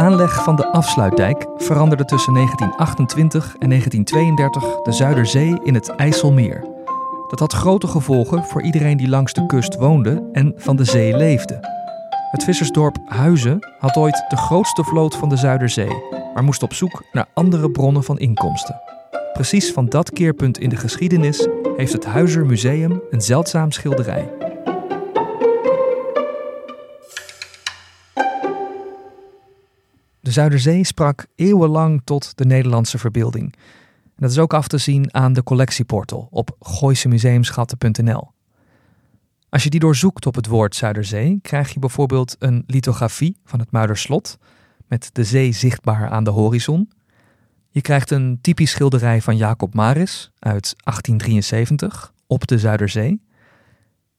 Aanleg van de afsluitdijk veranderde tussen 1928 en 1932 de Zuiderzee in het IJsselmeer. Dat had grote gevolgen voor iedereen die langs de kust woonde en van de zee leefde. Het vissersdorp Huizen had ooit de grootste vloot van de Zuiderzee, maar moest op zoek naar andere bronnen van inkomsten. Precies van dat keerpunt in de geschiedenis heeft het Huizer Museum een zeldzaam schilderij. De Zuiderzee sprak eeuwenlang tot de Nederlandse verbeelding. Dat is ook af te zien aan de collectieportal op gooisemuseumschatten.nl. Als je die doorzoekt op het woord Zuiderzee, krijg je bijvoorbeeld een lithografie van het Muiderslot met de zee zichtbaar aan de horizon. Je krijgt een typisch schilderij van Jacob Maris uit 1873 op de Zuiderzee.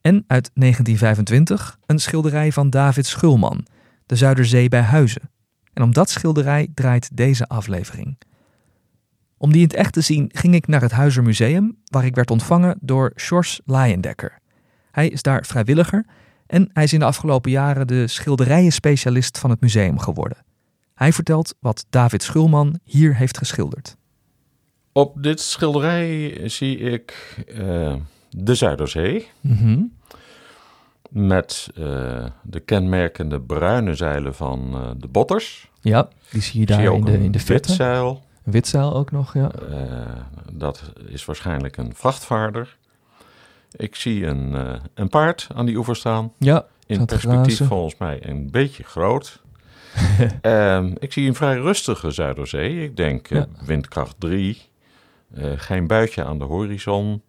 En uit 1925 een schilderij van David Schulman, de Zuiderzee bij Huizen. En om dat schilderij draait deze aflevering. Om die in het echt te zien ging ik naar het Huizer Museum, waar ik werd ontvangen door Sjors Layendekker. Hij is daar vrijwilliger en hij is in de afgelopen jaren de schilderijen-specialist van het museum geworden. Hij vertelt wat David Schulman hier heeft geschilderd. Op dit schilderij zie ik uh, de Zuiderzee. Mm Met uh, de kenmerkende bruine zeilen van uh, de botters. Ja, die zie je daar zie je ook in de, in de witzeil ook nog, ja. dat is waarschijnlijk een vrachtvaarder. Ik zie een, een paard aan die oever staan. Ja, In perspectief volgens mij een beetje groot. um, ik zie een vrij rustige Zuiderzee. Ik denk Ja. windkracht 3. Uh, geen buitje aan de horizon.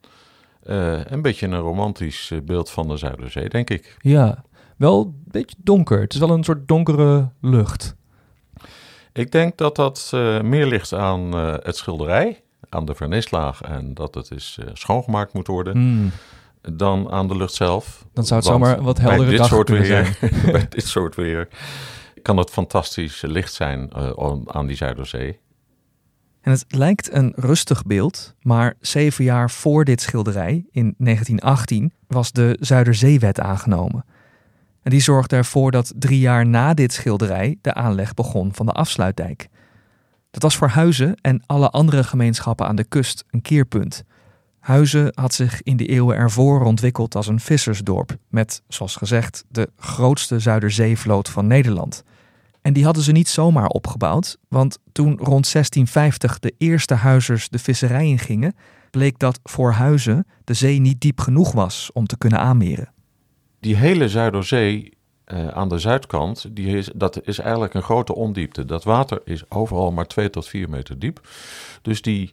Uh, een beetje een romantisch uh, beeld van de Zuiderzee, denk ik. Ja, wel een beetje donker. Het is wel een soort donkere lucht. Ik denk dat dat uh, meer ligt aan uh, het schilderij, aan de vernislaag en dat het is uh, schoongemaakt moet worden, Mm. dan aan de lucht zelf. Dan zou het Want zomaar wat heldere dit dag soort weer, zijn. bij dit soort weer kan het fantastisch licht zijn aan die Zuiderzee. En het lijkt een rustig beeld, maar zeven jaar voor dit schilderij, in 1918, was de Zuiderzeewet aangenomen. En die zorgde ervoor dat drie jaar na dit schilderij de aanleg begon van de afsluitdijk. Dat was voor Huizen en alle andere gemeenschappen aan de kust een keerpunt. Huizen had zich in de eeuwen ervoor ontwikkeld als een vissersdorp, met, zoals gezegd, de grootste Zuiderzeevloot van Nederland. En die hadden ze niet zomaar opgebouwd, want toen rond 1650 de eerste huizers de visserij ingingen, bleek dat voor Huizen de zee niet diep genoeg was om te kunnen aanmeren. Die hele Zuiderzee uh, aan de zuidkant, die is, dat is eigenlijk een grote ondiepte. Dat water is overal maar 2 tot 4 meter diep. Dus die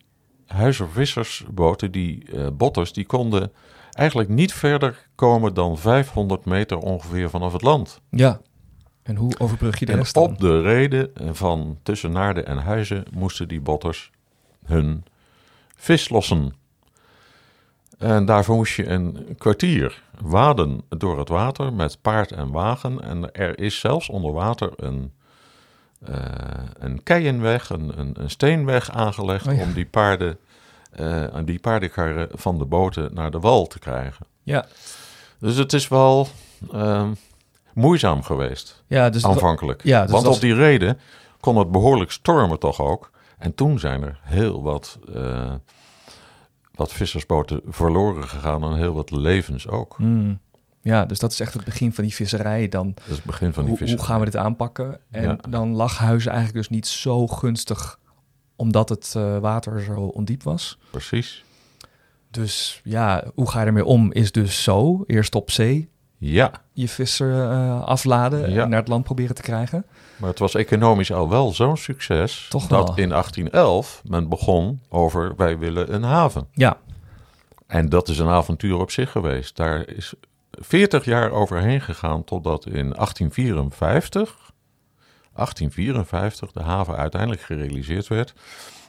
huizervissersboten, die uh, botters, die konden eigenlijk niet verder komen dan 500 meter ongeveer vanaf het land. Ja, en hoe overbrug je de en rest dan? op de reden van tussen Naarden en Huizen moesten die botters hun vis lossen. En daarvoor moest je een kwartier waden door het water met paard en wagen. En er is zelfs onder water een, uh, een keienweg, een, een, een, steenweg aangelegd Oh ja. om die paarden, uh, die paardenkarren van de boten naar de wal te krijgen. Ja, Dus het is wel uh, moeizaam geweest, ja dus aanvankelijk. ja, dus Want op die reden kon het behoorlijk stormen toch ook. En toen zijn er heel wat, uh, wat vissersboten verloren gegaan en heel wat levens ook. Mm. Ja, dus dat is echt het begin van die visserij. Dan, Dat is het begin van die hoe, visserij. hoe gaan we dit aanpakken? En Ja. dan lag Huizen eigenlijk dus niet zo gunstig, omdat het uh, water zo ondiep was. Precies. Dus ja, hoe ga je ermee om is dus zo. Eerst op zee, Ja, je vissen uh, afladen Ja. en naar het land proberen te krijgen. maar het was economisch al wel zo'n succes... Toch dat wel. in 1811 men begon over wij willen een haven. Ja, En dat is een avontuur op zich geweest. Daar is 40 jaar overheen gegaan totdat in 1854 1854 de haven uiteindelijk gerealiseerd werd.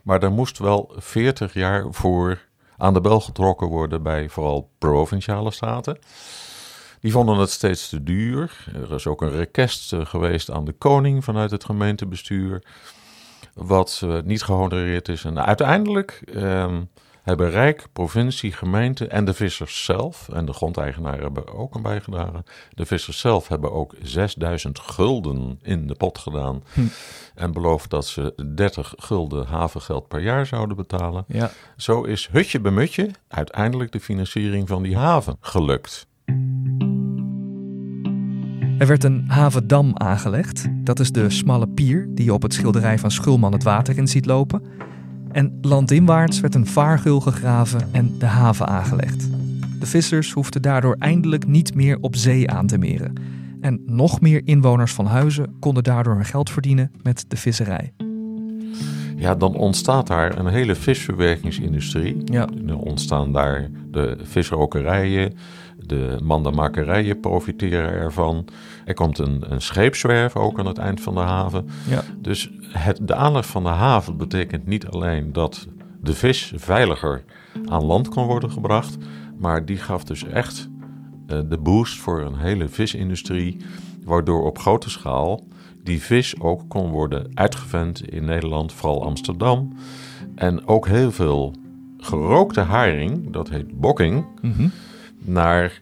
Maar daar moest wel 40 jaar voor aan de bel getrokken worden bij vooral provinciale staten. Die vonden het steeds te duur. Er is ook een request eh, geweest aan de koning vanuit het gemeentebestuur, wat uh, niet gehonoreerd is. En uiteindelijk ehm, hebben Rijk, provincie, gemeente en de vissers zelf, en de grondeigenaren hebben ook een bijgedragen. De vissers zelf hebben ook 6000 gulden in de pot gedaan. Hm. En beloofd dat ze 30 gulden havengeld per jaar zouden betalen. Ja. Zo is hutje bij mutje uiteindelijk de financiering van die haven gelukt. Er werd een havendam aangelegd. Dat is de smalle pier die je op het schilderij van Schulman het water in ziet lopen. En landinwaarts werd een vaargeul gegraven en de haven aangelegd. De vissers hoefden daardoor eindelijk niet meer op zee aan te meren. En nog meer inwoners van Huizen konden daardoor hun geld verdienen met de visserij. Ja, dan ontstaat daar een hele visverwerkingsindustrie. Ja. Er ontstaan daar de visrokerijen, de mandenmakerijen profiteren ervan. Er komt een, een scheepswerf ook aan het eind van de haven. Ja. Dus het, de aanleg van de haven betekent niet alleen dat de vis veiliger aan land kon worden gebracht, maar die gaf dus echt uh, de boost voor een hele visindustrie, waardoor op grote schaal die vis ook kon worden uitgevent in Nederland, vooral Amsterdam. En ook heel veel gerookte haring, dat heet bokking, mm naar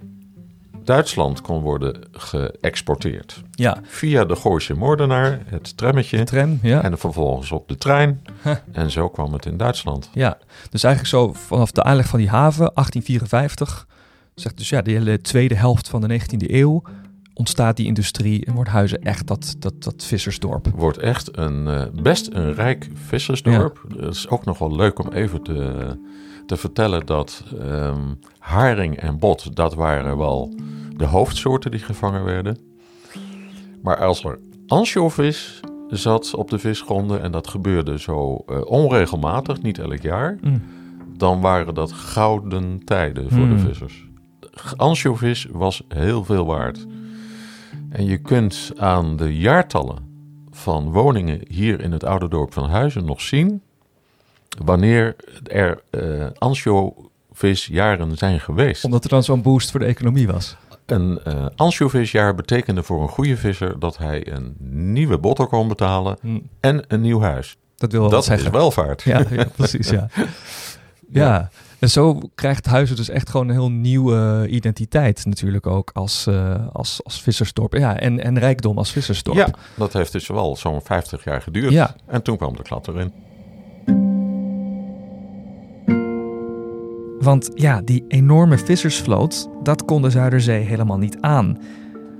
Duitsland kon worden geëxporteerd. Ja. Via de Gooise Moordenaar, het trammetje. tram, ja. En vervolgens op de trein. En zo kwam het in Duitsland. Ja, dus eigenlijk zo vanaf de aanleg van die haven, 1854, zegt dus ja, de hele tweede helft van de 19e eeuw ontstaat die industrie en wordt Huizen echt dat, dat, dat vissersdorp. Wordt echt een, uh, best een rijk vissersdorp. Ja. Het is ook nog wel leuk om even te, te vertellen dat um, haring en bot, dat waren wel de hoofdsoorten die gevangen werden. Maar als er ansjovis zat op de visgronden en dat gebeurde zo uh, onregelmatig, niet elk jaar, mm. dan waren dat gouden tijden voor de mm. vissers. Ansjovis was heel veel waard. En je kunt aan de jaartallen van woningen hier in het oude dorp van Huizen nog zien wanneer er uh, ansjovisjaren zijn geweest. Omdat er dan zo'n boost voor de economie was. Een uh, ansjovisjaar betekende voor een goede visser dat hij een nieuwe botter kon betalen hm. en een nieuw huis. Dat wil wel dat zeggen. is welvaart. Ja, ja precies. Ja. ja. En zo krijgt Huizen dus echt gewoon een heel nieuwe identiteit natuurlijk ook als, uh, als, als vissersdorp. Ja, en, en rijkdom als vissersdorp. Ja, dat heeft dus wel zo'n 50 jaar geduurd. Ja. En toen kwam de klad erin. Want ja, die enorme vissersvloot, dat kon de Zuiderzee helemaal niet aan.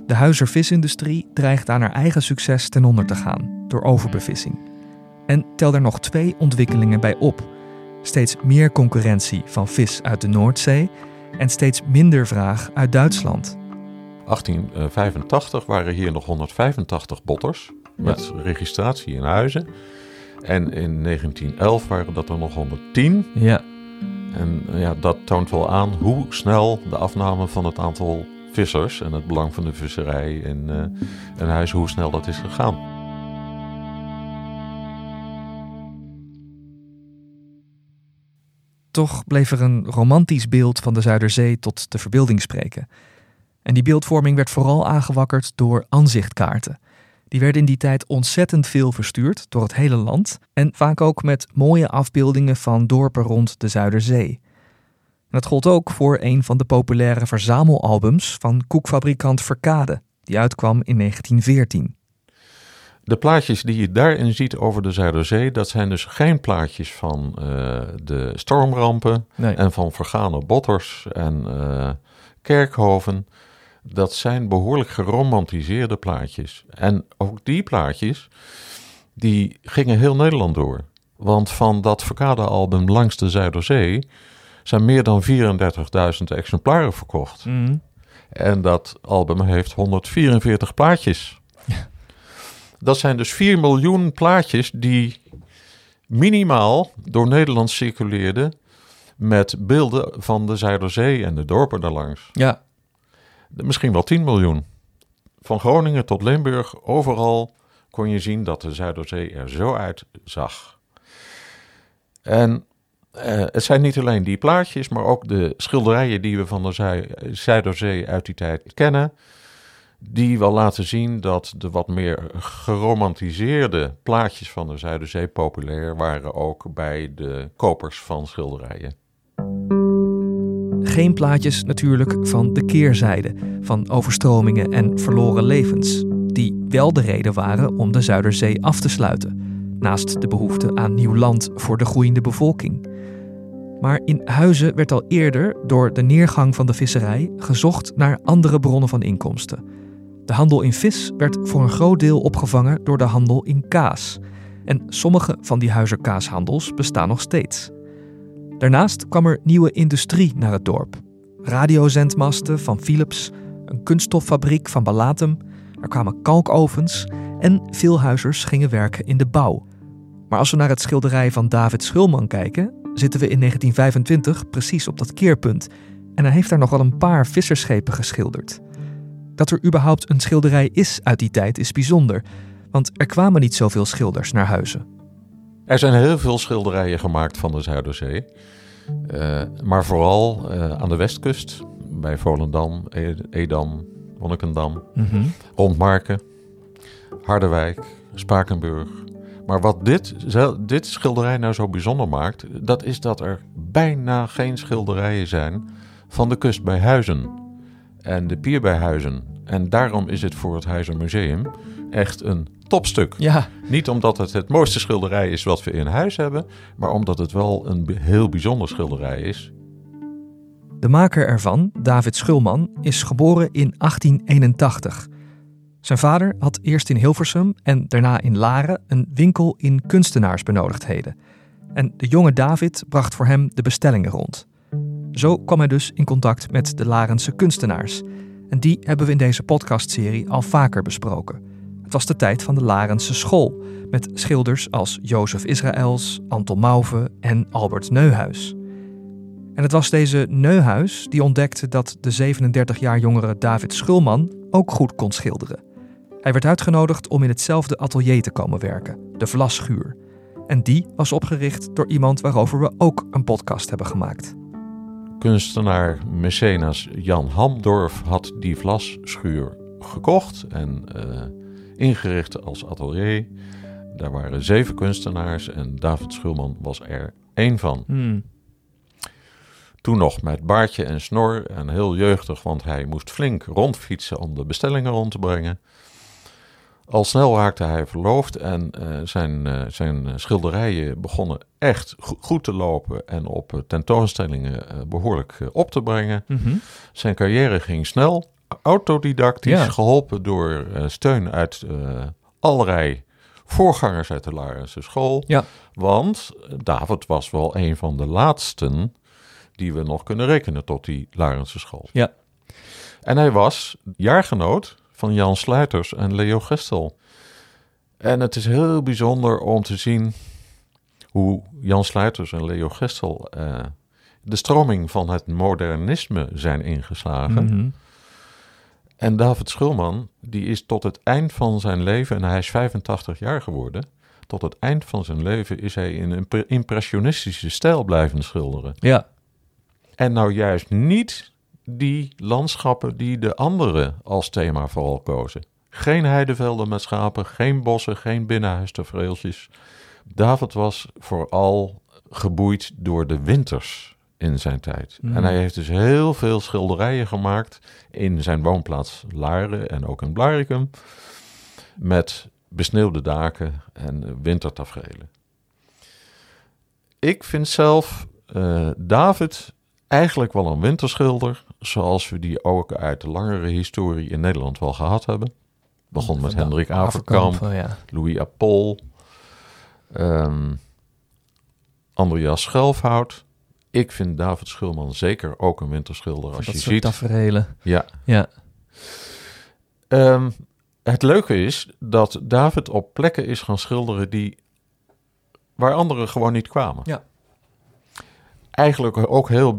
De huizervisindustrie dreigt aan haar eigen succes ten onder te gaan door overbevissing. En tel er nog twee ontwikkelingen bij op. Steeds meer concurrentie van vis uit de Noordzee en steeds minder vraag uit Duitsland. 1885 waren hier nog 185 botters met registratie in huizen. En in 1911 waren dat er nog 110. Ja. En ja, dat toont wel aan hoe snel de afname van het aantal vissers en het belang van de visserij in uh, een huis, hoe snel dat is gegaan. Toch bleef er een romantisch beeld van de Zuiderzee tot de verbeelding spreken. En die beeldvorming werd vooral aangewakkerd door aanzichtkaarten. Die werden in die tijd ontzettend veel verstuurd door het hele land en vaak ook met mooie afbeeldingen van dorpen rond de Zuiderzee. En dat gold ook voor een van de populaire verzamelalbums van koekfabrikant Verkade, die uitkwam in 1914. De plaatjes die je daarin ziet over de Zuiderzee, dat zijn dus geen plaatjes van uh, de stormrampen en van vergane botters en uh, kerkhoven dat zijn behoorlijk geromantiseerde plaatjes. En ook die plaatjes, die gingen heel Nederland door. Want van dat Verkade-album Langs de Zuiderzee zijn meer dan 34.000 exemplaren verkocht. Mhm. En dat album heeft 144 plaatjes. Dat zijn dus 4 miljoen plaatjes die minimaal door Nederland circuleerden met beelden van de Zuiderzee en de dorpen daarlangs. Ja, misschien wel 10 miljoen. Van Groningen tot Limburg, overal kon je zien dat de Zuiderzee er zo uitzag. En eh, het zijn niet alleen die plaatjes, maar ook de schilderijen die we van de Zui- Zuiderzee uit die tijd kennen. Die wel laten zien dat de wat meer geromantiseerde plaatjes van de Zuiderzee populair waren ook bij de kopers van schilderijen. Geen plaatjes natuurlijk van de keerzijde, van overstromingen en verloren levens, die wel de reden waren om de Zuiderzee af te sluiten, naast de behoefte aan nieuw land voor de groeiende bevolking. Maar in Huizen werd al eerder door de neergang van de visserij gezocht naar andere bronnen van inkomsten. De handel in vis werd voor een groot deel opgevangen door de handel in kaas. En sommige van die huizerkaashandels bestaan nog steeds. Daarnaast kwam er nieuwe industrie naar het dorp. Radiozendmasten van Philips, een kunststoffabriek van Balatem, er kwamen kalkovens en veel huizers gingen werken in de bouw. Maar als we naar het schilderij van David Schulman kijken, zitten we in 1925 precies op dat keerpunt. En hij heeft daar nog wel een paar visserschepen geschilderd. Dat er überhaupt een schilderij is uit die tijd is bijzonder, want er kwamen niet zoveel schilders naar Huizen. Er zijn heel veel schilderijen gemaakt van de Zuiderzee. Eh, maar vooral eh, aan de westkust, bij Volendam, E- Edam, Monnikendam, rond Marken, Harderwijk, Spakenburg. Maar wat dit, dit schilderij nou zo bijzonder maakt, dat is dat er bijna geen schilderijen zijn van de kust bij Huizen en de pier bij Huizen. En daarom is het voor het Huizen Museum echt een topstuk. Ja, Niet omdat het het mooiste schilderij is wat we in huis hebben, maar omdat het wel een heel bijzonder schilderij is. de maker ervan, David Schulman, is geboren in 1881. Zijn vader had eerst in Hilversum en daarna in Laren een winkel in kunstenaarsbenodigdheden. En de jonge David bracht voor hem de bestellingen rond. Zo kwam hij dus in contact met de Larense kunstenaars. En die hebben we in deze podcastserie al vaker besproken. Het was de tijd van de Larense school, met schilders als Jozef Israëls, Anton Mauve en Albert Neuhuis. En het was deze Neuhuis die ontdekte dat de 37 jaar jongere David Schulman ook goed kon schilderen. Hij werd uitgenodigd om in hetzelfde atelier te komen werken, de Vlasschuur. En die was opgericht door iemand waarover we ook een podcast hebben gemaakt. Kunstenaar mecenas Jan Hamdorf had die vlasschuur gekocht en eh, ingericht als atelier. Daar waren zeven kunstenaars en David Schulman was er één van. Toen nog met baardje en snor en heel jeugdig, want hij moest flink rondfietsen om de bestellingen rond te brengen. Al snel raakte hij verloofd en eh, zijn, eh, zijn schilderijen begonnen echt go- goed te lopen en op eh, tentoonstellingen eh, behoorlijk eh, op te brengen. Zijn carrière ging snel, autodidactisch, Ja. geholpen door eh, steun uit eh, allerlei voorgangers uit de Larense school. Ja. Want eh, David was wel een van de laatsten die we nog kunnen rekenen tot die Larense school. Ja. En hij was jaargenoot van Jan Sluiters en Leo Gestel. En het is heel bijzonder om te zien hoe Jan Sluiters en Leo Gestel de stroming van het modernisme zijn ingeslagen. Mhm. En David Schulman, die is tot het eind van zijn leven, en hij is 85 jaar geworden, tot het eind van zijn leven is hij in een pre- impressionistische stijl blijven schilderen. Ja, En nou juist niet die landschappen die de anderen als thema vooral kozen. Geen heidevelden met schapen, geen bossen, geen binnenhuistafereeltjes. David was vooral geboeid door de winters in zijn tijd. Mm. En hij heeft dus heel veel schilderijen gemaakt in zijn woonplaats Laren en ook in Blaricum. Met besneeuwde daken en wintertaferelen. Ik vind zelf eh, David eigenlijk wel een winterschilder, zoals we die ook uit de langere historie in Nederland wel gehad hebben. Begon met Hendrik Averkamp, oh ja. Louis Apol, ehm Andreas Schelfhout. Ik vind David Schulman zeker ook een winterschilder. Als dat je soort ziet, taferelen. ja. Ja. Ehm, het leuke is dat David op plekken is gaan schilderen die waar anderen gewoon niet kwamen. Ja. Eigenlijk ook heel,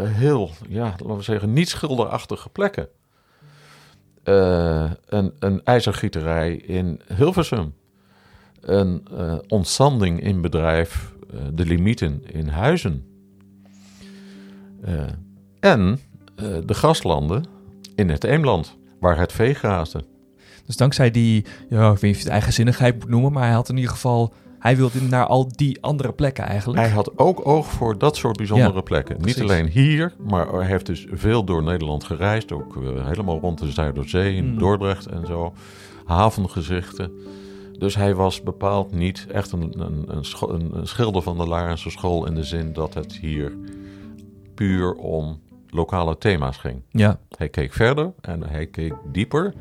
heel, ja, laten we zeggen, niet schilderachtige plekken. uh, een, een ijzergieterij in Hilversum. Een uh, ontzanding in bedrijf uh, De Limieten in Huizen. En de gaslanden in het Eemland, waar het vee graasde. Dus dankzij die, ja, ik weet niet of je het eigenzinnigheid moet noemen, maar hij had in ieder geval hij wilde naar al die andere plekken eigenlijk. Hij had ook oog voor dat soort bijzondere plekken. Niet alleen hier, maar hij heeft dus veel door Nederland gereisd. Ook uh, helemaal rond de Zuiderzee, in mm. Dordrecht en zo. Havengezichten. Dus hij was bepaald niet echt een, een, een, een schilder van de Larense school... in de zin dat het hier puur om lokale thema's ging. Ja. Hij keek verder en hij keek dieper...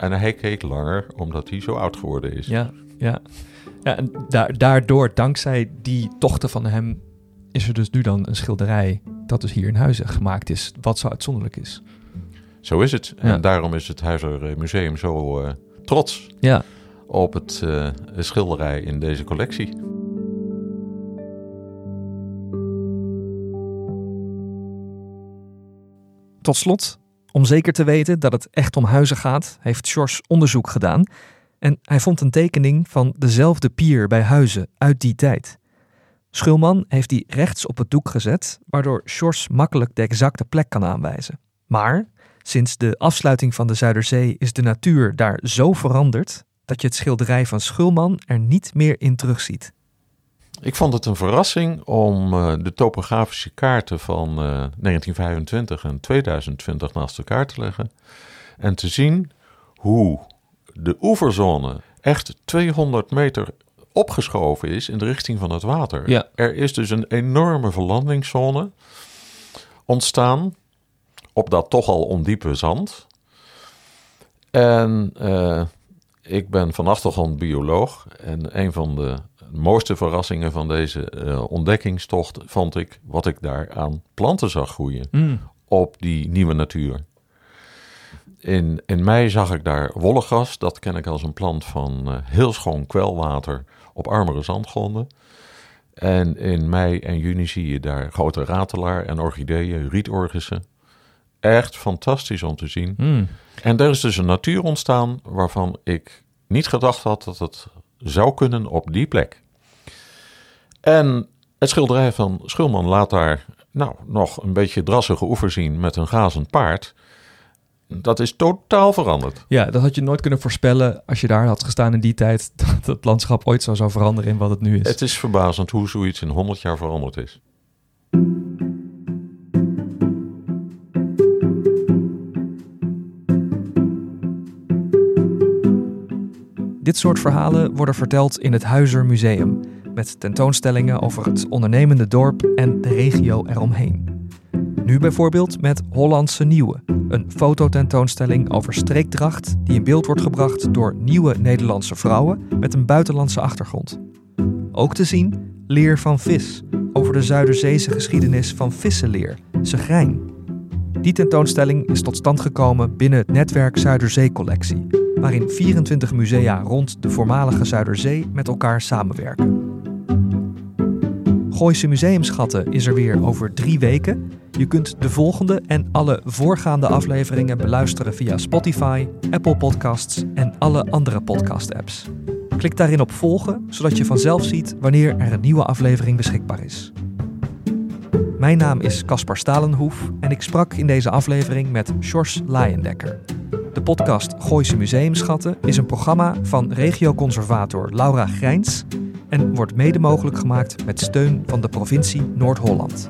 En hij keek langer, omdat hij zo oud geworden is. Ja, ja. Ja, en daardoor, dankzij die tochten van hem, is er dus nu dan een schilderij dat dus hier in Huizen gemaakt is, wat zo uitzonderlijk is. Zo is het. En daarom is het Huizer Museum zo uh, trots ja. op het uh, schilderij in deze collectie. Tot slot, om zeker te weten dat het echt om huizen gaat, heeft Sjors onderzoek gedaan en hij vond een tekening van dezelfde pier bij Huizen uit die tijd. Schulman heeft die rechts op het doek gezet, waardoor Sjors makkelijk de exacte plek kan aanwijzen. Maar sinds de afsluiting van de Zuiderzee is de natuur daar zo veranderd dat je het schilderij van Schulman er niet meer in terugziet. Ik vond het een verrassing om uh, de topografische kaarten van uh, eh, 1925 en 2020 naast elkaar te leggen en te zien hoe de oeverzone echt 200 meter opgeschoven is in de richting van het water. Ja. Er is dus een enorme verlandingszone ontstaan op dat toch al ondiepe zand. En uh, ik ben van achtergrond bioloog en een van de mooiste verrassingen van deze uh, ontdekkingstocht vond ik wat ik daar aan planten zag groeien mm. op die nieuwe natuur in, in mei zag ik daar wollegras. Dat ken ik als een plant van uh, heel schoon kwelwater op armere zandgronden. En in mei en juni zie je daar grote ratelaar en orchideeën, rietorgissen. Echt fantastisch om te zien. Mm. En er is dus een natuur ontstaan waarvan ik niet gedacht had dat het zou kunnen op die plek. En het schilderij van Schulman laat daar nou, nog een beetje drassige oever zien met een gazend paard. Dat is totaal veranderd. Ja, dat had je nooit kunnen voorspellen als je daar had gestaan in die tijd. Dat het landschap ooit zo zou veranderen in wat het nu is. Het is verbazend hoe zoiets in 100 jaar veranderd is. Dit soort verhalen worden verteld in het Huizer Museum. Met tentoonstellingen over het ondernemende dorp en de regio eromheen. Nu bijvoorbeeld met Hollandse Nieuwe, een fototentoonstelling over streekdracht die in beeld wordt gebracht door nieuwe Nederlandse vrouwen met een buitenlandse achtergrond. Ook te zien Leer van Vis, over de Zuiderzeese geschiedenis van vissenleer, Segrijn. Die tentoonstelling is tot stand gekomen binnen het netwerk Zuiderzee-collectie, waarin 24 musea rond de voormalige Zuiderzee met elkaar samenwerken. Gooise Museumschatten is er weer over drie weken. Je kunt de volgende en alle voorgaande afleveringen beluisteren via Spotify, Apple Podcasts en alle andere podcast-apps. Klik daarin op volgen, zodat je vanzelf ziet wanneer er een nieuwe aflevering beschikbaar is. Mijn naam is Caspar Stalenhoef en ik sprak in deze aflevering met Sjors Laaiendekker. De podcast Gooise Museumschatten is een programma van regioconservator Laura Grijns en wordt mede mogelijk gemaakt met steun van de provincie Noord-Holland.